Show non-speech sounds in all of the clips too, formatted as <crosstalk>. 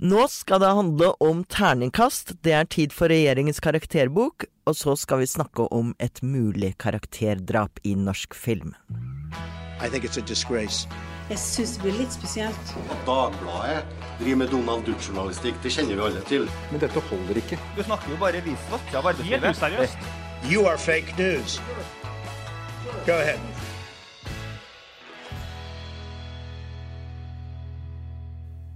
Nå skal det handle om terningkast. Det er tid for regjeringens karakterbok. Og så skal vi snakke om et mulig karakterdrap i norsk film. I think it's a disgrace. Jeg syns det blir litt spesielt. At Dagbladet driver med Donald Duck-journalistikk, det kjenner vi alle til. Men dette holder ikke. Du snakker jo bare visvask av arbeidslivet. Helt useriøst. You are fake news. Go ahead.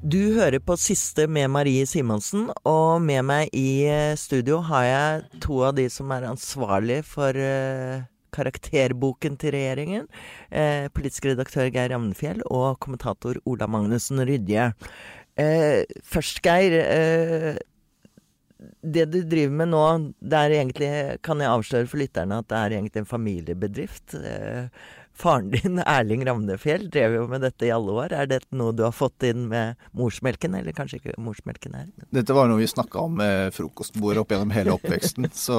Du hører på Siste med Marie Simonsen, og med meg i eh, studio har jeg to av de som er ansvarlig for eh, karakterboken til regjeringen. Eh, politisk redaktør Geir Ramnefjell og kommentator Ola Magnussen Rydje. Først, Geir. Eh, det du driver med nå, det er egentlig Kan jeg avsløre for lytterne at det er egentlig en familiebedrift? Eh, Faren din, <laughs> Erling Ramnefjell, drev jo med dette i alle år. Er dette noe du har fått inn med morsmelken, eller kanskje ikke morsmelken her? Dette var noe vi snakka om med frokostbordet opp gjennom hele oppveksten. <laughs> så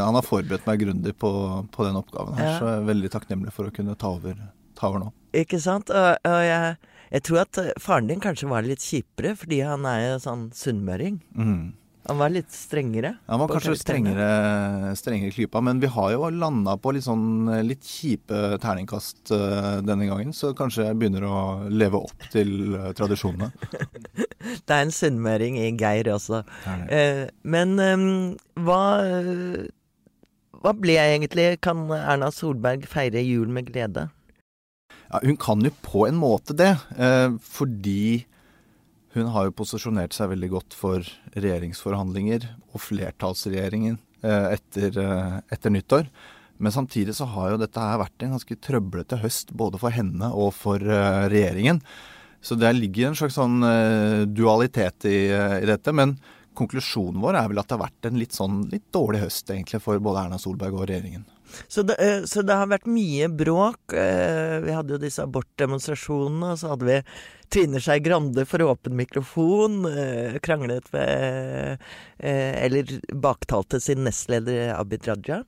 han har forberedt meg grundig på, på, den oppgaven her. Ja. Så jeg er veldig takknemlig for å kunne ta over, ta over nå. Ikke sant. Og, og jeg, jeg, tror at faren din kanskje var litt kjipere, fordi han er jo sånn sunnmøring. Mm. Han var litt strengere? Han var kanskje strengere, strengere klypa, men vi har jo landa på litt sånn litt kjipe terningkast uh, denne gangen, så kanskje jeg begynner å leve opp til uh, tradisjonene. <laughs> det er en sunnmøring i Geir også. Men um, hva hva ble jeg egentlig Kan Erna Solberg feire jul med glede? Ja, hun kan jo på en måte det, fordi hun har jo posisjonert seg veldig godt for regjeringsforhandlinger og flertallsregjeringen eh, etter, eh, etter, nyttår. Men samtidig så har jo dette her vært en ganske trøblete høst både for henne og for eh, regjeringen. Så det ligger en slags sånn dualitet i, i, dette. Men konklusjonen vår er vel at det har vært en litt sånn litt dårlig høst egentlig for både Erna Solberg og regjeringen. Så det, så det har vært mye bråk. Vi hadde jo disse abortdemonstrasjonene, og så hadde vi Trine Skei Grande for åpen mikrofon, eh, kranglet eh, Eller baktalte sin nestleder Abid Raja.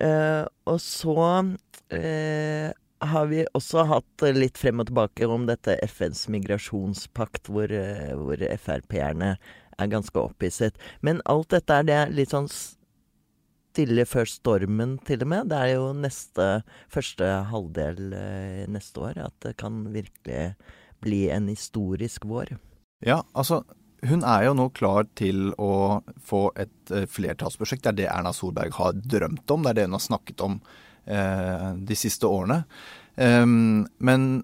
Eh, og så har vi også hatt litt frem og tilbake om dette FNs migrasjonspakt, hvor, hvor Frp-erne er ganske opphisset. Men alt dette er det litt sånn stille før stormen, til og med. Det er jo neste første halvdel neste år at det kan virkelig bli en historisk vår. Ja, altså hun er jo nå klar til å få et uh, flertallsprosjekt. Det er det Erna Solberg har drømt om, det er det hun har snakket om eh, de siste årene. Um, men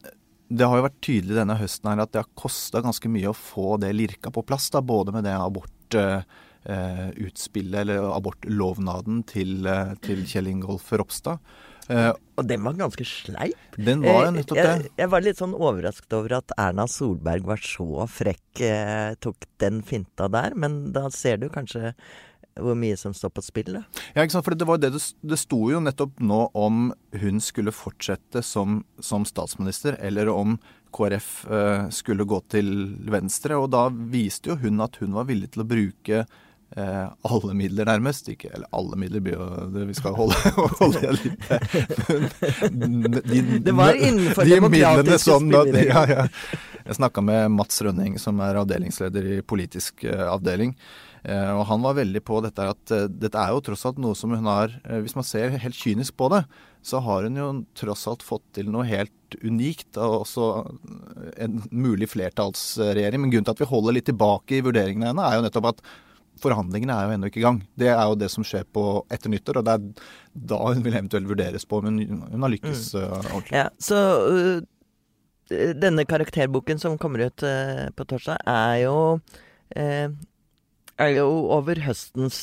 det har jo vært tydelig denne høsten her at det har kosta ganske mye å få det lirka på plass. Da, både med det abortutspillet, uh, eller abortlovnaden til, til Kjell Ingolf Ropstad. Uh, og den var ganske sleip. Den var jo nettopp det. Jeg, jeg, var litt sånn overrasket over at Erna Solberg var så frekk, eh, tok den finta der. Men da ser du kanskje hvor mye som står på spill, da. Ja, ikke sant. For det var det det, det sto jo nettopp nå om hun skulle fortsette som, som statsminister, eller om KrF eh, skulle gå til venstre. Og da viste jo hun at hun var villig til å bruke Eh, alle midler, nærmest. Ikke, eller alle midler blir jo det Vi skal holde, <laughs> holde litt de, Det var innenfor de demokratiske spilleregler. Ja, ja. Jeg snakka med Mats Rønning, som er avdelingsleder i politisk uh, avdeling. Uh, og han var veldig på dette at dette er jo tross alt noe som hun har Hvis man ser helt kynisk på det, så har hun jo tross alt fått til noe helt unikt. Og også en mulig flertallsregjering. Men grunnen til at vi holder litt tilbake i vurderingene henne, er jo nettopp at forhandlingene er jo ennå ikke i gang. Det er jo det som skjer på etter nyttår, og det er da hun vil eventuelt vurderes på om hun, hun har lykkes mm. uh, ordentlig. Ja, så uh, denne karakterboken som kommer ut uh, på torsdag, er jo er jo over høstens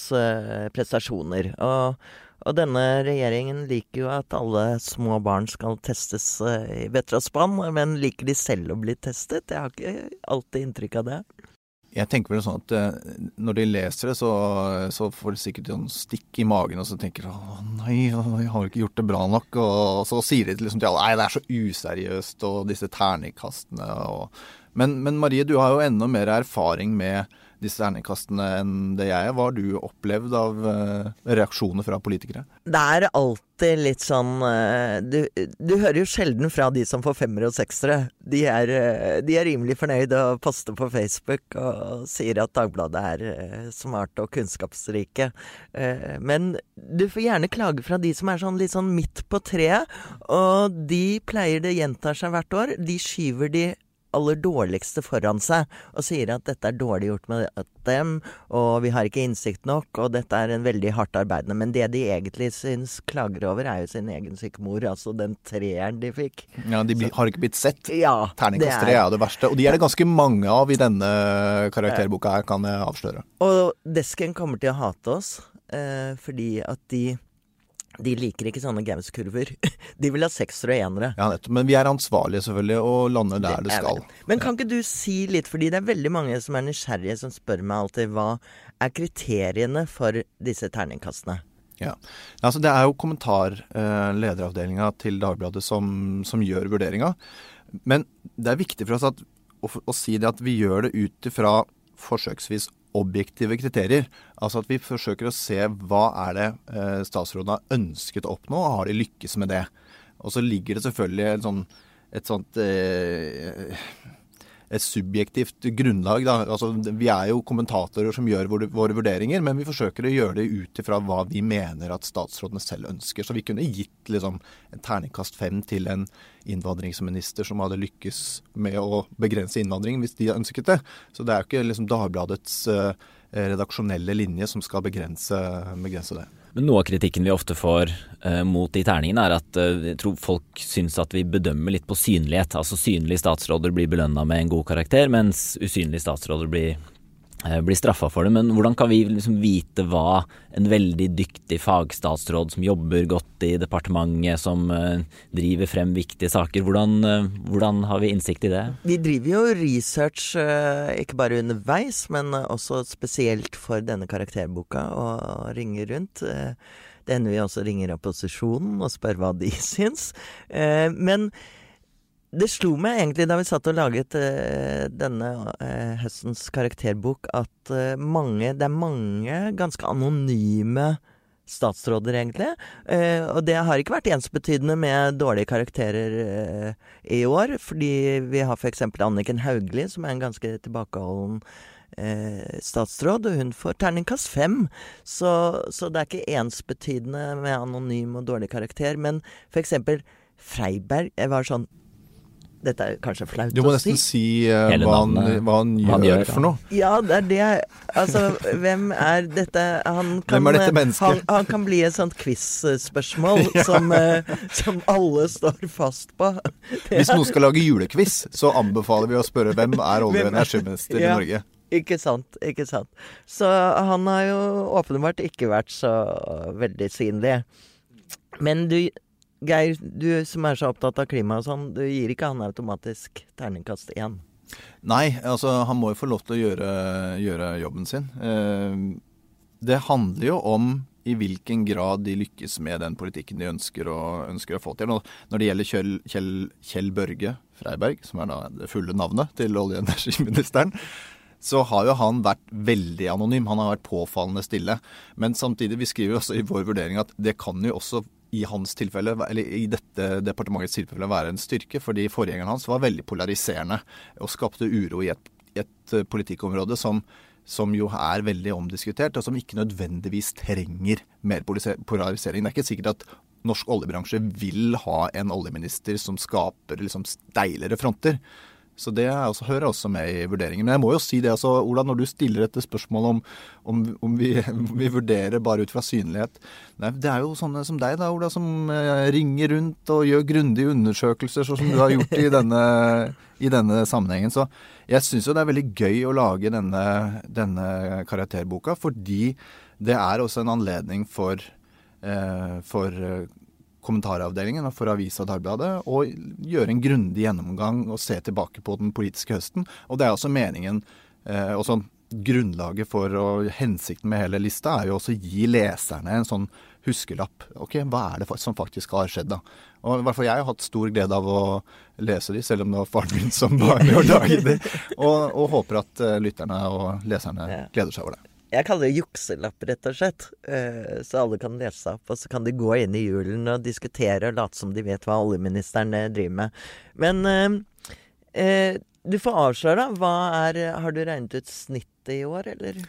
prestasjoner. Og, og, denne regjeringen liker jo at alle små barn skal testes i vett spann, men liker de selv å bli testet? Jeg har ikke alltid inntrykk av det. Jeg tenker vel sånn at eh, når de leser det, så, så får de sikkert en stikk i magen, og så tenker de å nei, jeg har ikke gjort det bra nok. Og, så sier de liksom til alle nei, det er så useriøst, og disse terningkastene og men, men, Marie, du har jo enda mer erfaring med disse terningkastene enn det jeg er. Hva har du opplevd av uh, reaksjoner fra politikere? Det er alltid litt sånn uh, du, du, hører jo sjelden fra de som får femmer og seksere. De er, uh, de er rimelig fornøyd og poster på Facebook og sier at Dagbladet er smarte og kunnskapsrike. men du får gjerne klage fra de som er sånn litt sånn midt på treet, og de pleier det gjentar seg hvert år. De skyver de aller dårligste foran seg og sier at dette er dårlig gjort med dem, og vi har ikke innsikt nok, og dette er en veldig hardt arbeidende. Men det de egentlig syns klager over, er jo sin egen syke mor, altså den treeren de fikk. Ja, de blir, har ikke blitt sett. Ja, Terningkast tre er det verste. Og de er det ganske mange av i denne karakterboka her, kan jeg avsløre. Og desken kommer til å hate oss, eh, fordi at de de liker ikke sånne Gaus-kurver. <laughs> De vil ha seksere og enere. Ja, nettopp. Men vi er ansvarlige selvfølgelig, og lander der det, det skal. Men kan ikke du si litt, fordi det er veldig mange som er nysgjerrige, som spør meg alltid hva er kriteriene for disse terningkastene? Ja, altså Det er jo kommentarlederavdelinga eh, til Dagbladet som, som gjør vurderinga. Men det er viktig for oss at, å, å si det at vi gjør det ut ifra forsøksvis objektive kriterier. Altså at vi forsøker å se hva er det eh, statsråden har ønsket å oppnå, og har de lykkes med det. Og så ligger det selvfølgelig et, sånt, et sånt eh, et subjektivt grunnlag. Da. Altså, vi er jo kommentatorer som gjør våre vurderinger, men vi forsøker å gjøre det ut ifra hva vi mener at statsrådene selv ønsker. Så vi kunne gitt liksom, en terningkast fem til en innvandringsminister som hadde lykkes med å begrense innvandring, hvis de ønsket det. Så det er jo ikke liksom, Dagbladets uh, redaksjonelle linje som skal begrense, begrense det. Men noe av kritikken vi ofte får uh, mot de terningene, er at uh, jeg tror folk syns at vi bedømmer litt på synlighet. Altså synlige statsråder blir belønna med en god karakter, mens usynlige statsråder blir blir straffa for det. Men hvordan kan vi liksom vite hva en veldig dyktig fagstatsråd som jobber godt i departementet, som uh, driver frem viktige saker, hvordan, uh, hvordan, har vi innsikt i det? Vi driver jo research ikke bare underveis, men også spesielt for denne karakterboka, og ringer rundt. det hender vi også ringer opposisjonen og spør hva de <laughs> syns. men det slo meg egentlig da vi satt og laget uh, denne uh, høstens karakterbok, at uh, mange Det er mange ganske anonyme statsråder, egentlig. og det har ikke vært ensbetydende med dårlige karakterer i år. Fordi vi har f.eks. Anniken Hauglie, som er en ganske tilbakeholden statsråd, og hun får terningkast fem. Så, så det er ikke ensbetydende med anonym og dårlig karakter. Men f.eks. Freiberg jeg var sånn dette er kanskje flaut å si. Du må nesten si uh, hva, han, hva, han, gjør, han gjør for noe. Ja, det er det. Altså, hvem er dette Han kan, hvem er dette mennesket? Han, han kan bli et sånt quiz-spørsmål <laughs> ja. som, uh, som, alle står fast på. Det <laughs> Hvis noen skal lage julequiz, så anbefaler vi å spørre hvem er olje- og energiminister ja. i Norge. Ikke sant, ikke sant. Så han har jo åpenbart ikke vært så veldig synlig. Men du, Geir, du som er så opptatt av klima og sånn, du gir ikke han automatisk terningkast én? Nei, altså han må jo få lov til å gjøre, gjøre jobben sin. Eh, det handler jo om i hvilken grad de lykkes med den politikken de ønsker å, ønsker å få til. Når det gjelder Kjell, Kjell, Kjell, Børge Freiberg, som er det fulle navnet til olje- og energiministeren, så har jo han vært veldig anonym. Han har vært påfallende stille. Men samtidig, vi skriver også i vår vurdering at det kan jo også i hans tilfelle, eller i dette departementets tilfelle være en styrke, fordi forgjengeren hans var veldig polariserende og skapte uro i et, et eh, politikkområde som, som jo er veldig omdiskutert, og som ikke nødvendigvis trenger mer polarisering. Det er ikke sikkert at norsk oljebransje vil ha en oljeminister som skaper liksom steilere fronter. Så det også, hører også med i vurderingen. Men jeg må jo si det, altså, Ola, når du stiller dette spørsmålet om, om, om vi, <laughs> vi, vurderer bare ut fra synlighet Nei, Det er jo sånne som deg, da, Ola, som eh, ringer rundt og gjør grundige undersøkelser, sånn som du har gjort i denne, i denne sammenhengen. Så jeg syns jo det er veldig gøy å lage denne, denne karakterboka, fordi det er også en anledning for, eh, for kommentaravdelingen for avisa Dagbladet og gjøre en grundig gjennomgang og se tilbake på den politiske høsten. Og det er også meningen eh, og sånn grunnlaget for og hensikten med hele lista er jo også å gi leserne en sånn huskelapp. Ok, hva er det som faktisk har skjedd, da? Og i hvert fall jeg har hatt stor glede av å lese de, selv om det var faren min som var med og laget de. <laughs> Og, og håper at uh, lytterne og leserne gleder seg over det. Jeg kaller det jukselapp, rett og slett. Uh, så alle kan lese opp, og så kan de gå inn i julen og diskutere og late som de vet hva oljeministeren driver med. Men uh, du får avsløre, da. Er Har du regnet ut snittet i år, eller?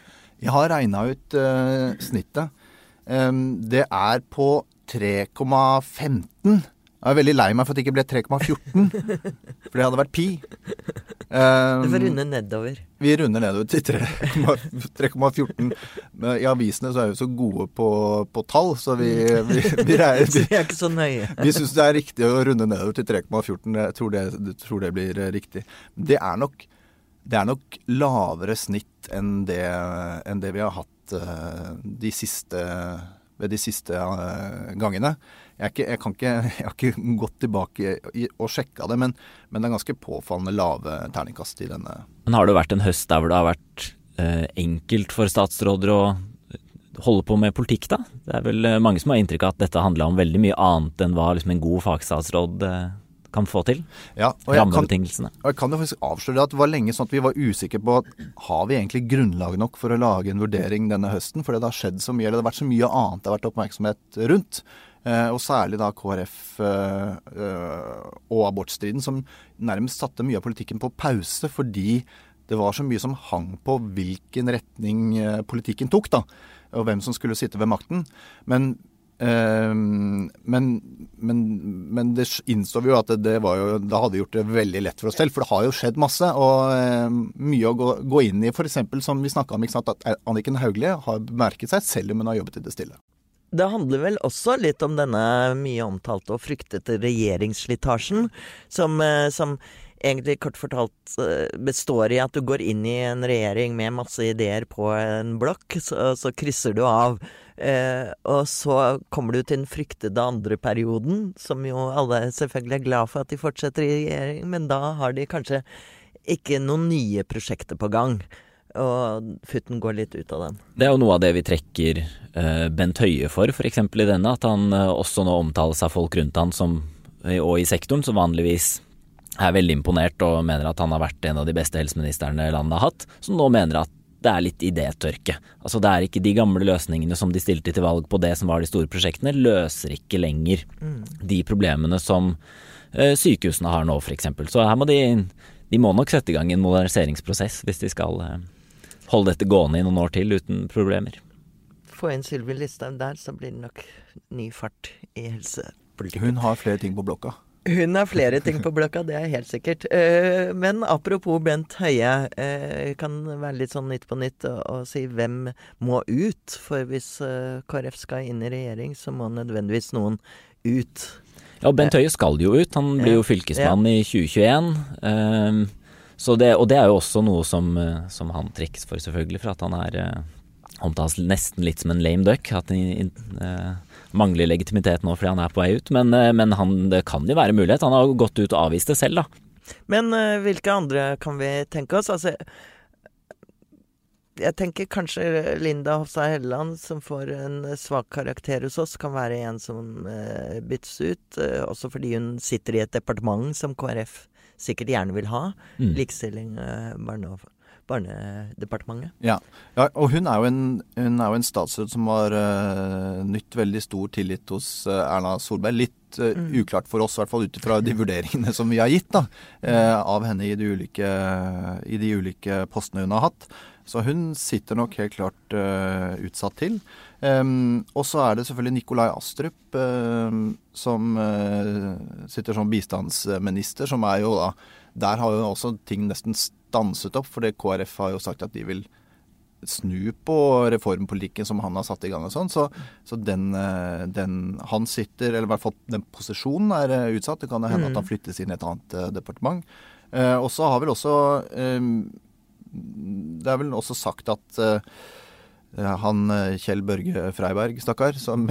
Jeg har regna ut snittet. Det er på 3,15. Jeg er veldig lei meg for at det ikke ble 3,14. <laughs> For det hadde vært pi. Um, du får runde nedover. Vi runder nedover til 3,14. I avisene så er vi så gode på, på tall, så vi, <laughs> vi, vi, reier, vi, er ikke så nøye. vi syns det er riktig å runde nedover til 3,14. Jeg tror det, tror det, blir eh, riktig. Det er nok, det er nok lavere snitt enn det, enn det vi har hatt uh, de siste, ved de siste uh, gangene jeg, ikke, jeg, ikke, <laughs> jeg, har ikke gått tilbake og sjekka det, men, men, det er ganske påfallende lave terningkast i denne. Men har det vært en høst der hvor det har vært eh, enkelt for statsråder å holde på med politikk, da? Det er vel eh, mange som har inntrykk av at dette handler om veldig mye annet enn hva liksom en god fagstatsråd eh, kan få til? Ja, og jeg kan, og jeg kan jo faktisk avsløre at det var lenge sånn at vi var usikre på har vi egentlig grunnlag nok for å lage en vurdering denne høsten, fordi det har skjedd så mye, eller det har vært så mye annet det har vært oppmerksomhet rundt. Eh, og særlig da KrF eh, eh, og abortstriden, som nærmest satte mye av politikken på pause fordi det var så mye som hang på hvilken retning politikken tok, da. Og hvem som skulle sitte ved makten. Men men, men, men, det innså vi jo at det, var jo Da hadde gjort det veldig lett for oss selv. For det har jo skjedd masse. Og mye å gå, gå inn i. F.eks. som vi snakka om, at Anniken Hauglie har bemerket seg selv om hun har jobbet i det stille. Det handler vel også litt om denne mye omtalte og fryktete regjeringsslitasjen, som, eh, som egentlig kort fortalt eh, består i at du går inn i en regjering med masse ideer på en blokk, så, så krysser du av. Eh, og så kommer du til den fryktede andre perioden, som jo alle selvfølgelig er glad for at de fortsetter i regjering, men da har de kanskje ikke noen nye prosjekter på gang og futten går litt ut av den. Det er jo noe av det vi trekker eh, Bent Høie for, f.eks. i denne. At han uh, også nå omtales av folk rundt han som, eh, og i sektoren som vanligvis er veldig imponert og mener at han har vært en av de beste helseministrene landet har hatt, som nå mener at det er litt idétørke. Altså det er ikke de gamle løsningene som de stilte til valg på det som var de store prosjektene, løser ikke lenger mm. de problemene som uh, sykehusene har nå, f.eks. Så her må de, de må nok sette i gang en moderniseringsprosess hvis de skal holde dette gående i noen år til uten problemer. Få inn Sylvi Listhaug der, så blir det nok ny fart i helsepolitikken. Hun har flere ting på blokka. Hun har flere ting på blokka, det er helt sikkert. Eh, men apropos Bent Høie, eh, kan være litt sånn Nytt på nytt og, si hvem må ut? For hvis eh, KrF skal inn i regjering, så må nødvendigvis noen ut. Ja, Bent Høie skal jo ut. Han blir jo fylkesmann ja. i 2021. Det, og det er jo også noe som, som, han trekkes for, selvfølgelig, for at han er omtales nesten litt som en lame duck. At han mangler legitimitet nå fordi han er på vei ut. Men, eh, men han, det kan jo være mulighet. Han har gått ut og avvist det selv, da. Men eh, hvilke andre kan vi tenke oss? Altså jeg tenker kanskje Linda Hofstad Helleland, som får en svak karakter hos oss, kan være en som eh, byttes ut. Eh, også fordi hun sitter i et departement som KrF sikkert gjerne vil ha. Mm. Likestilling, eh, barne, Barnedepartementet. Ja. ja. og hun er jo en, hun er jo en statsråd som har uh, nytt veldig stor tillit hos uh, Erna Solberg. Litt uh, mm. uklart for oss, i hvert fall ut ifra de vurderingene som vi har gitt da, av henne i de, ulike, i de ulike postene hun har hatt. Så hun sitter nok helt klart utsatt til. Um, og så er det selvfølgelig Nikolai Astrup som sitter som bistandsminister, som er jo da Der har jo også ting nesten stanset opp, for KrF har jo sagt at de vil snu på reformpolitikken som han har satt i gang og sånn. Så, så den, uh, den, Han sitter, eller i hvert fall den posisjonen er uh, utsatt. Det kan hende mm. at han flyttes inn i et annet departement. og så har vel også eh, Det er vel også sagt at han Kjell Børge Freiberg, stakkar, som,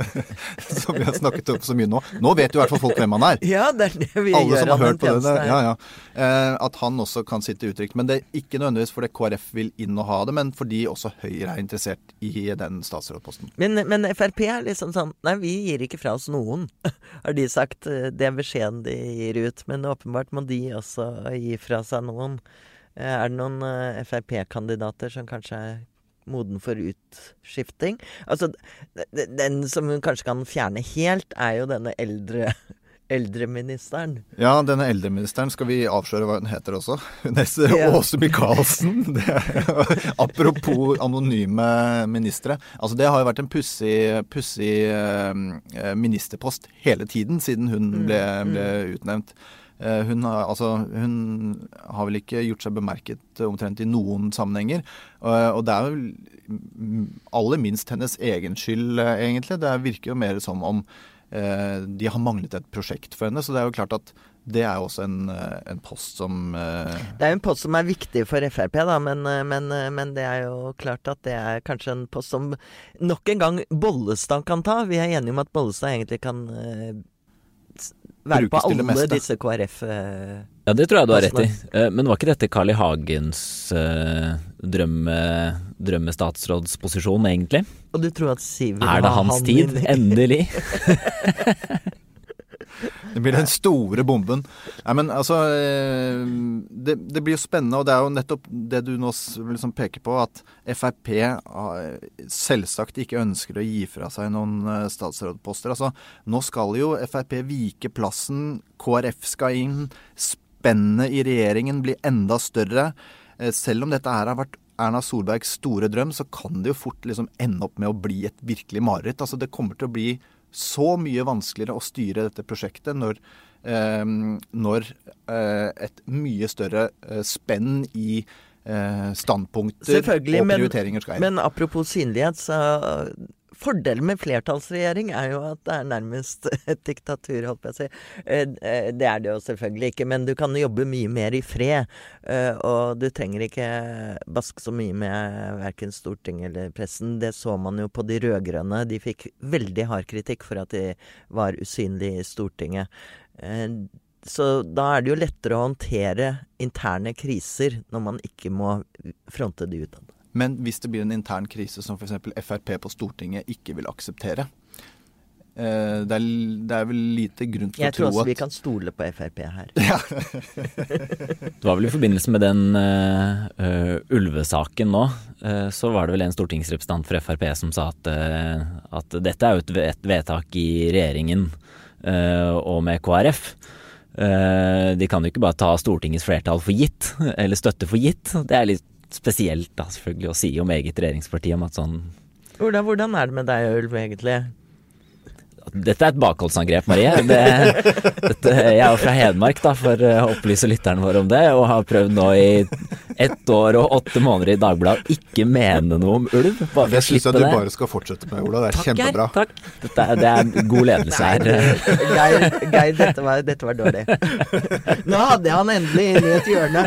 <laughs> som vi har snakket om så mye nå. Nå vet jo i hvert fall folk hvem han er. <laughs> Ja, det er det vi Alle gjør som har hørt på det. Ja, ja. Eh, at han også kan sitte utrygt. Men det er ikke nødvendigvis fordi KrF vil inn og ha det, men fordi også Høyre er interessert i den statsrådposten. Men, men Frp er liksom sånn Nei, vi gir ikke fra oss noen, <laughs> har de sagt. Det er beskjeden de gir ut. Men åpenbart må de også gi fra seg noen. Eh, Er det noen eh, Frp-kandidater som kanskje moden for utskifting? Altså, den som hun kanskje kan fjerne helt, er jo denne eldre <laughs> eldreministeren. Ja, denne eldreministeren, skal vi avsløre hva hun heter også? Hun heter Ja. <laughs> Åse Michaelsen. <laughs> Apropos anonyme ministre. Altså Det har jo vært en pussig pussig, eh, ministerpost hele tiden siden hun ble, ble utnevnt. Eh, Hun altså, hun har vel ikke gjort seg bemerket omtrent i noen sammenhenger. Og og det er mm, aller minst hennes egen skyld, eh, egentlig. Det virker jo mer som om eh, de har manglet et prosjekt for henne. Så det er jo klart at det er jo også en, eh, en post som eh, Det er jo en post som er viktig for Frp, da, men, eh, men, eh, men det er jo klart at det er kanskje en post som nok en gang Bollestad kan ta. Vi er enige om at Bollestad egentlig kan eh, være på alle meste. disse KrF eh, Ja, det tror jeg du har rett i. Eh, Men var ikke dette Carl I. Hagens eh, drømme, drømmestatsrådsposisjon, egentlig? Og du tror at Siv vil Er det hans tid? Endelig. <laughs> <laughs> Det blir den store bomben. Nei, men altså eh, det, det blir jo spennende, og det er jo nettopp det du nå liksom peker på, at Frp ah, selvsagt ikke ønsker å gi fra seg noen eh, statsrådposter. Altså, nå skal jo Frp vike plassen, KrF skal inn, spennet i regjeringen blir enda større. Eh, Selv om dette her har vært Erna Solbergs store drøm, så kan det jo fort liksom ende opp med å bli et virkelig mareritt. Altså, det kommer til å bli så mye vanskeligere å styre dette prosjektet når, eh, når eh, et mye større eh, spenn i eh, standpunkter og prioriteringer skal inn. men apropos synlighet, så Fordelen med flertallsregjering er jo at det er nærmest <laughs> et diktatur, holdt jeg på å si. Eh, eh, Det er det jo selvfølgelig ikke, men du kan jobbe mye mer i fred. eh, Og du trenger ikke baske så mye med verken Stortinget eller pressen. Det så man jo på de rød-grønne. De fikk veldig hard kritikk for at de var usynlige i Stortinget. Så da er det jo lettere å håndtere interne kriser når man ikke må fronte de utad. Men hvis det blir en intern krise som f.eks. Frp på Stortinget ikke vil akseptere eh, det, er, det er vel lite grunn til Jeg å tror også at vi kan stole på Frp her. <laughs> Ja. Det var vel i forbindelse med den eh, eh, ulvesaken nå, uh, så var det vel en stortingsrepresentant for Frp som sa at, uh, at dette er jo et, vedtak i regjeringen eh, og med KrF. Eh, de kan jo ikke bare ta Stortingets flertall for gitt, eller støtte for gitt. Det er litt spesielt da selvfølgelig å si om eget regjeringsparti om at sånn Hvordan, hvordan er det med deg og Ulv, egentlig? Dette er et bakholdsangrep, Marie. Det, dette, jeg er jo fra Hedmark, da, for å opplyse lytterne våre om det. Og har prøvd nå i ett år og åtte måneder i Dagbladet å ikke mene noe om ulv. Bare for Det å syns jeg du det. bare skal fortsette med, Ola. Det er Takk, kjempebra. Takk. Dette er, det er god ledelse her. Geir, Geir dette, var, dette var dårlig. Nå hadde jeg han endelig i et hjørne.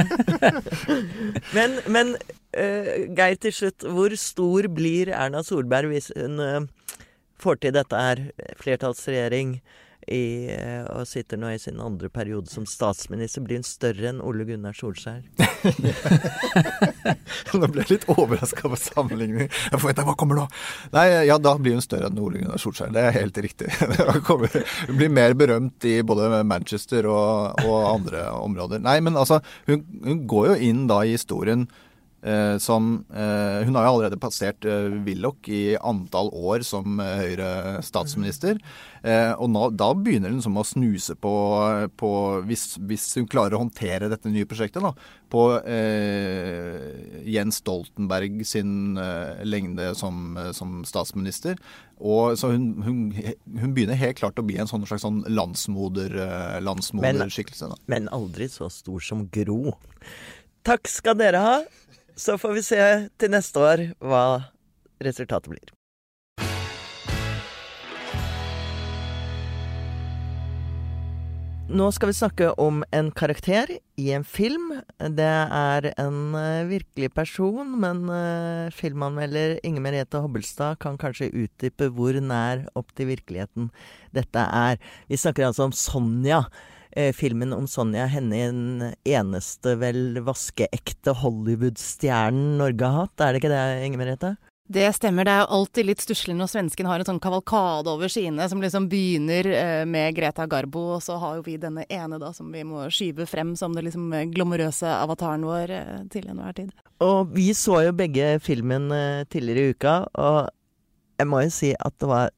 Men, men uh, Geir, til slutt. Hvor stor blir Erna Solberg hvis hun eh, får til dette her, flertallsregjering, i, eh, og sitter nå i sin andre periode som statsminister? Blir hun større enn Ole Gunnar Solskjær? <laughs> Nå ble jeg litt overraska over sammenligning. Jeg forventa hva kommer nå? Nei, ja, da blir hun større enn Ole Gunnar Solskjær. Det er helt riktig. <laughs> Hun blir mer berømt i både Manchester og, og andre områder. Nei, men altså, hun, hun går jo inn da i historien eh, som eh, Hun har jo allerede passert eh, Willoch i antall år som eh, Høyre-statsminister. Eh, og nå, da begynner hun liksom å snuse på, på hvis, hvis hun klarer å håndtere dette nye prosjektet, da, på eh, Jens Stoltenberg sin eh, lengde som, eh, som statsminister. Og så hun, hun, hun begynner helt klart å bli en sånn slags sånn landsmoder, eh, landsmoderskikkelse. Men, Men aldri så stor som Gro. Takk skal dere ha. Så får vi se til neste år hva resultatet blir. Nå skal vi snakke om en karakter i en film. Det er en uh, virkelig person, men uh, filmanmelder Inger Merete Hobbelstad kan kanskje utdype hvor nær opp til virkeligheten dette er. Vi snakker altså om Sonja. Uh, filmen om Sonja, henne den eneste vel vaskeekte Hollywood-stjernen Norge har hatt. Er det ikke det, Inger Merete? Det stemmer. Det er jo alltid litt stusslig når svensken har en sånn kavalkade over sine som liksom begynner eh, med Greta Garbo, og så har jo vi denne ene da som vi må skyve frem som den liksom glamorøse avataren vår eh, til enhver tid. Og vi så jo begge filmen eh, tidligere i uka, og jeg må jo si at det var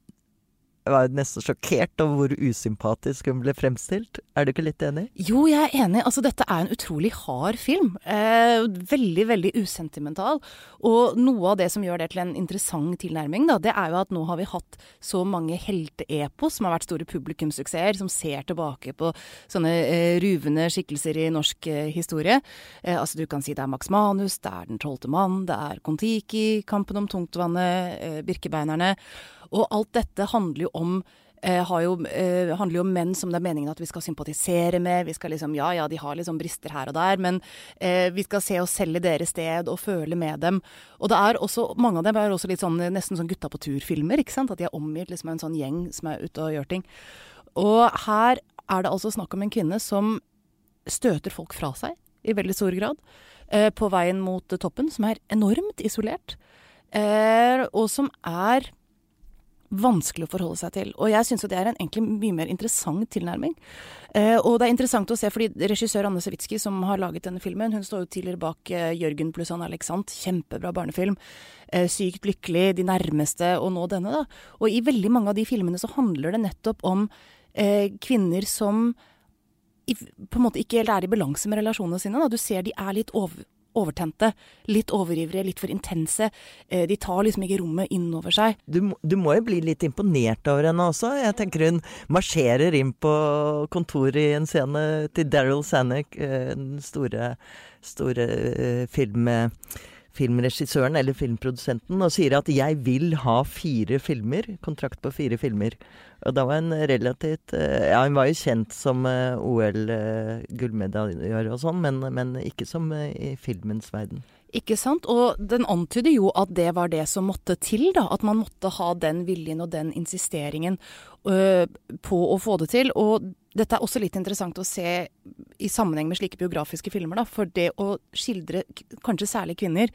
jeg var nesten sjokkert over hvor usympatisk hun ble fremstilt. Er du ikke litt enig? Jo, jeg er enig. Altså, dette er en utrolig hard film. Eh, veldig, veldig usentimental. Og noe av det som gjør det til en interessant tilnærming, da, det er jo at nå har vi hatt så mange helteepos som har vært store publikumssuksesser, som ser tilbake på sånne eh, ruvende skikkelser i norsk eh, historie. Eh, altså, du kan si det er Max Manus, det er Den tolvte mann, det er Kon-Tiki, Kampen om tungtvannet, eh, Birkebeinerne. Og alt dette handler jo om eh, jo, eh, handler jo om menn som det er meningen at vi skal sympatisere med. Vi skal liksom, Ja ja, de har liksom brister her og der, men eh, vi skal se oss selv i deres sted og føle med dem. Og det er også, mange av dem er også litt sånn nesten sånn gutta på tur-filmer. ikke sant? At de er omgitt liksom av en sånn gjeng som er ute og gjør ting. Og her er det altså snakk om en kvinne som støter folk fra seg i veldig stor grad. Eh, på veien mot toppen, som er enormt isolert. Eh, og som er vanskelig å forholde seg til. Og jeg syns jo det er en egentlig mye mer interessant tilnærming. Eh, og det er interessant å se, fordi regissør Anne Sawitsky, som har laget denne filmen, hun står jo tidligere bak eh, Jørgen pluss Anne-Alexandt, kjempebra barnefilm. Eh, sykt lykkelig, De nærmeste, og nå denne, da. Og i veldig mange av de filmene så handler det nettopp om eh, kvinner som i, på en måte ikke helt er i balanse med relasjonene sine. Da. Du ser de er litt over, overtente. Litt overivrige, litt for intense. Eh, de tar liksom ikke rommet innover seg. Du, du, må jo bli litt imponert over henne også. Jeg tenker hun marsjerer inn på kontoret i en scene til Daryl Zanuck, eh, den store, store eh, film filmregissøren eller filmprodusenten og sier at 'jeg vil ha fire filmer', kontrakt på fire filmer. Og da var han relativt Ja, hun var jo kjent som OL-gullmedaljør og sånn, men, men, ikke som i filmens verden. Ikke sant. Og den antyder jo at det var det som måtte til, da. At man måtte ha den viljen og den insisteringen øh, på å få det til. Og dette er også litt interessant å se i sammenheng med slike biografiske filmer, da. For det å skildre kanskje særlig kvinner,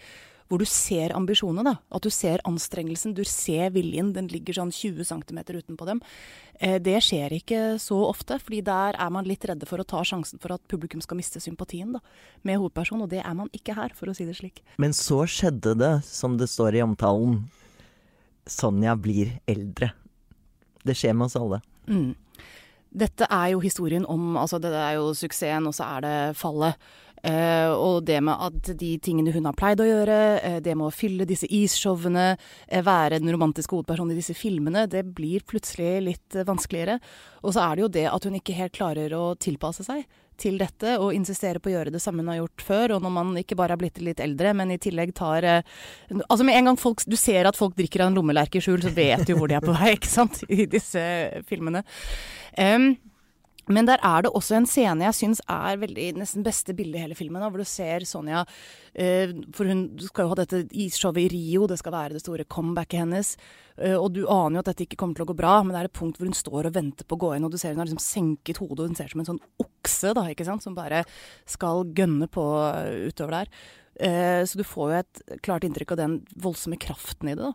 hvor du ser ambisjonene, da. At du ser anstrengelsen, du ser viljen. Den ligger sånn 20 cm utenpå dem. Eh, det skjer ikke så ofte, fordi der er man litt redde for å ta sjansen for at publikum skal miste sympatien da, med hovedpersonen, og det er man ikke her, for å si det slik. Men så skjedde det, som det står i omtalen. Sonja blir eldre. Det skjer med oss alle. Mm. Dette er jo historien om Altså, det er jo suksessen, og så er det fallet. Uh, og det med at de tingene hun har pleid å gjøre, uh, det med å fylle disse isshowene, uh, være den romantiske hovedpersonen i disse filmene, det blir plutselig litt vanskeligere. Og så er det jo det at hun ikke helt klarer å tilpasse seg til dette og insistere på å gjøre det samme hun har gjort før. Og når man ikke bare er blitt litt eldre, men i tillegg tar Altså med en gang folk, du ser at folk drikker av en lommelerke i skjul, så vet du hvor de er på vei, <laughs> ikke sant, i disse filmene. Um, men der er det også en scene jeg syns er veldig nesten beste bildet i hele filmen. hvor du ser Sonja eh, For hun skal jo ha dette isshowet i Rio, det skal være det store comebacket hennes. Eh, og du aner jo at dette ikke kommer til å gå bra, men det er et punkt hvor hun står og venter på å gå inn, og du ser hun har liksom senket hodet, og hun ser som en sånn okse, da, ikke sant, som bare skal gønne på utover der. Eh, så du får jo et klart inntrykk av den voldsomme kraften i det. da.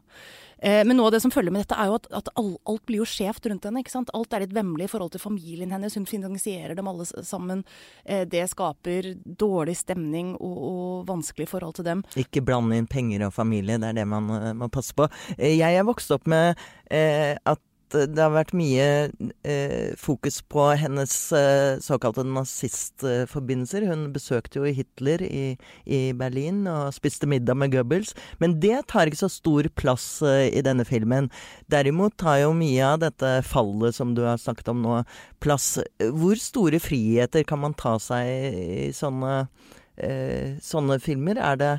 Eh, men noe av det som følger med dette, er jo at, at alt blir jo skjevt rundt henne. ikke sant? Alt er litt vemmelig i forhold til familien hennes. Hun finansierer dem alle sammen. Eh, det skaper dårlig stemning og, og vanskelig forhold til dem. Ikke blande inn penger og familie, det er det man eh, må passe på. Jeg er vokst opp med eh, det har vært mye eh, fokus på hennes eh, såkalte nazistforbindelser. Hun besøkte jo Hitler i, i, Berlin og spiste middag med Goebbels. Men det tar ikke så stor plass eh, i denne filmen. Derimot tar jo mye av dette fallet som du har snakket om nå, plass. Hvor store friheter kan man ta seg i sånne, eh, sånne filmer? Er det,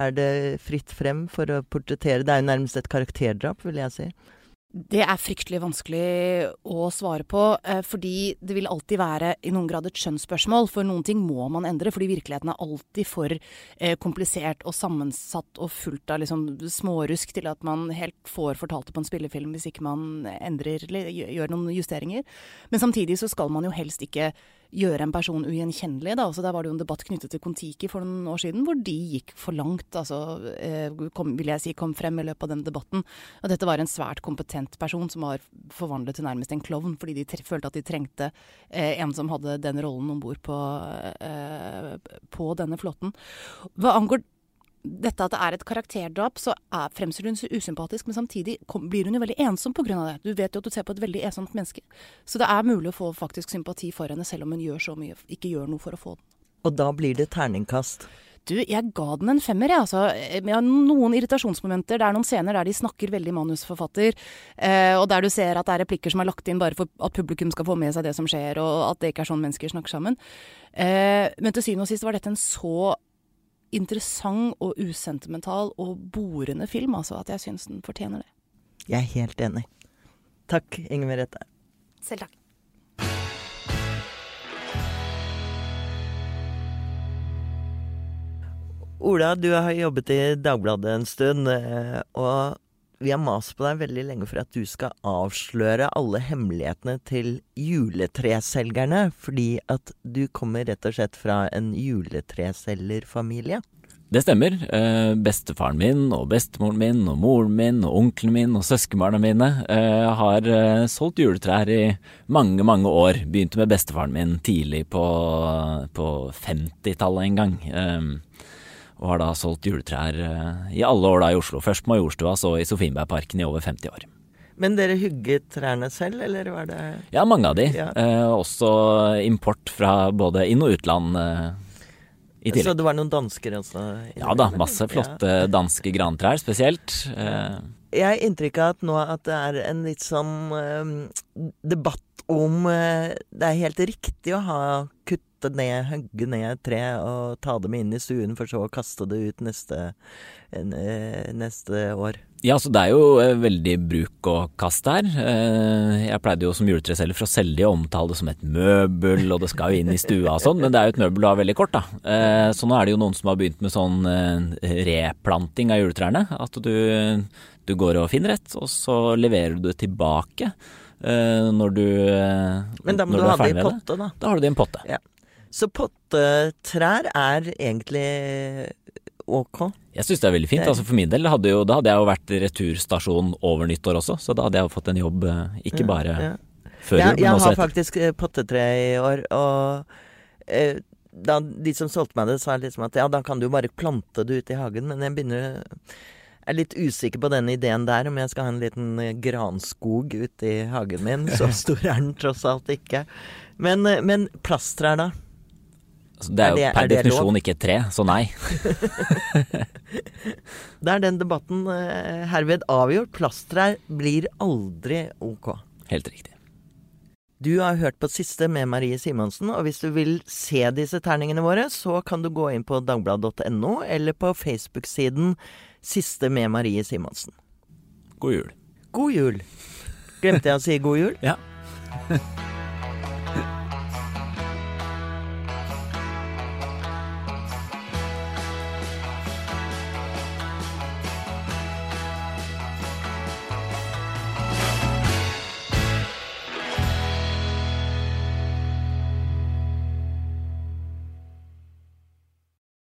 er det fritt frem for å portrettere Det er jo nærmest et karakterdrap, vil jeg si. Det er fryktelig vanskelig å svare på, eh, fordi det vil alltid være i noen grad et skjønnsspørsmål. For noen ting må man endre, fordi virkeligheten er alltid for eh, komplisert og sammensatt og fullt av liksom smårusk til at man helt får fortalt det på en spillefilm hvis ikke man endrer eller gjør noen justeringer. Men samtidig så skal man jo helst ikke gjøre en person ugjenkjennelig. Da. Altså, der var det jo en debatt knyttet til Kon-Tiki for noen år siden, hvor de gikk for langt. Altså, eh, kom, vil jeg si, kom frem i løpet av den debatten. Og dette var en svært kompetent person som var forvandlet til nærmest en klovn, fordi de følte at de trengte eh, en som hadde den rollen om bord på, eh, på denne flåten. Hva angår dette at det er et karakterdrap, så er, fremstår hun så usympatisk, men samtidig kom, blir hun jo veldig ensom pga. det. Du vet jo at du ser på et veldig ensomt menneske. Så det er mulig å få faktisk sympati for henne, selv om hun gjør så mye, ikke gjør noe for å få den. Og da blir det terningkast? Du, jeg ga den en femmer, jeg. Altså, har noen irritasjonsmomenter. Det er noen scener der de snakker veldig manusforfatter, eh, og der du ser at det er replikker som er lagt inn bare for at publikum skal få med seg det som skjer, og at det ikke er sånn mennesker snakker sammen. Eh, men til syvende og sist var dette en så interessant og usentimental og borende film, altså, at jeg syns den fortjener det. Jeg er helt enig. Takk, Inger Merete. Selv takk. Ola, du har jobbet i Dagbladet en stund, eh, og vi har mast på deg veldig lenge for at du skal avsløre alle hemmelighetene til juletreselgerne, fordi at du kommer rett og slett fra en juletreselgerfamilie. Det stemmer. Eh, bestefaren min og bestemoren min og moren min og onkelen min og søskenbarna mine eh, har eh, solgt juletrær i mange, mange år. Begynte med bestefaren min tidlig på, på 50-tallet en gang. Eh, og har da solgt juletrær eh, i alle år da i Oslo. Først på Majorstua, så i Sofienbergparken i over 50 år. Men dere hugget trærne selv, eller var det Ja, mange av de. Ja. Eh, også import fra både inn- og utland. Eh. Så det var noen dansker også? Ja da, masse flotte ja. danske grantrær spesielt. Eh. Jeg har inntrykk av at nå at det er en litt sånn eh, debatt om eh, det er helt riktig å ha kutt kutte ned, hogge ned et tre og ta dem inn i stuen, for så å kaste det ut neste, eh, neste år. Ja, så det er jo eh, veldig bruk og kast her. Eh, jeg pleide jo som juletreselger selge det og omtale det som et møbel, og det skal jo inn i stua og sånn, men det er jo et møbel du har veldig kort, da. Så nå er det jo noen som har begynt med sånn replanting av juletrærne. At du, du går og finner et, og så leverer du det tilbake. Når du, Men da må du, du ha det i potte, da. Da har du det i en potte. Ja. Så pottetrær er egentlig ok? Jeg syns det er veldig fint. Altså for min del hadde jo, da hadde jeg jo vært returstasjon over nyttår også, så da hadde jeg jo fått en jobb eh, ikke bare ja, ja. før jul, men også etter. Jeg har faktisk eh, pottetre i år, og eh, da de som solgte meg det, sa liksom at ja, da kan du bare plante det ute i hagen, men jeg begynner jeg er litt usikker på den ideen der, om jeg skal ha en liten eh, granskog ute i hagen min. Så <laughs> stor er den tross alt ikke. Men, men plasttrær, da? Altså, det er, er det, jo per definisjon ikke et tre, så nei. <laughs> da er den debatten uh, herved avgjort. Plasttrær blir aldri ok. Helt riktig. Du har hørt på siste med Marie Simonsen, og hvis du vil se disse terningene våre, så kan du gå inn på dagbladet.no eller på Facebook-siden Siste med Marie Simonsen. God jul. God jul. Glemte jeg å si god jul? Ja. <laughs>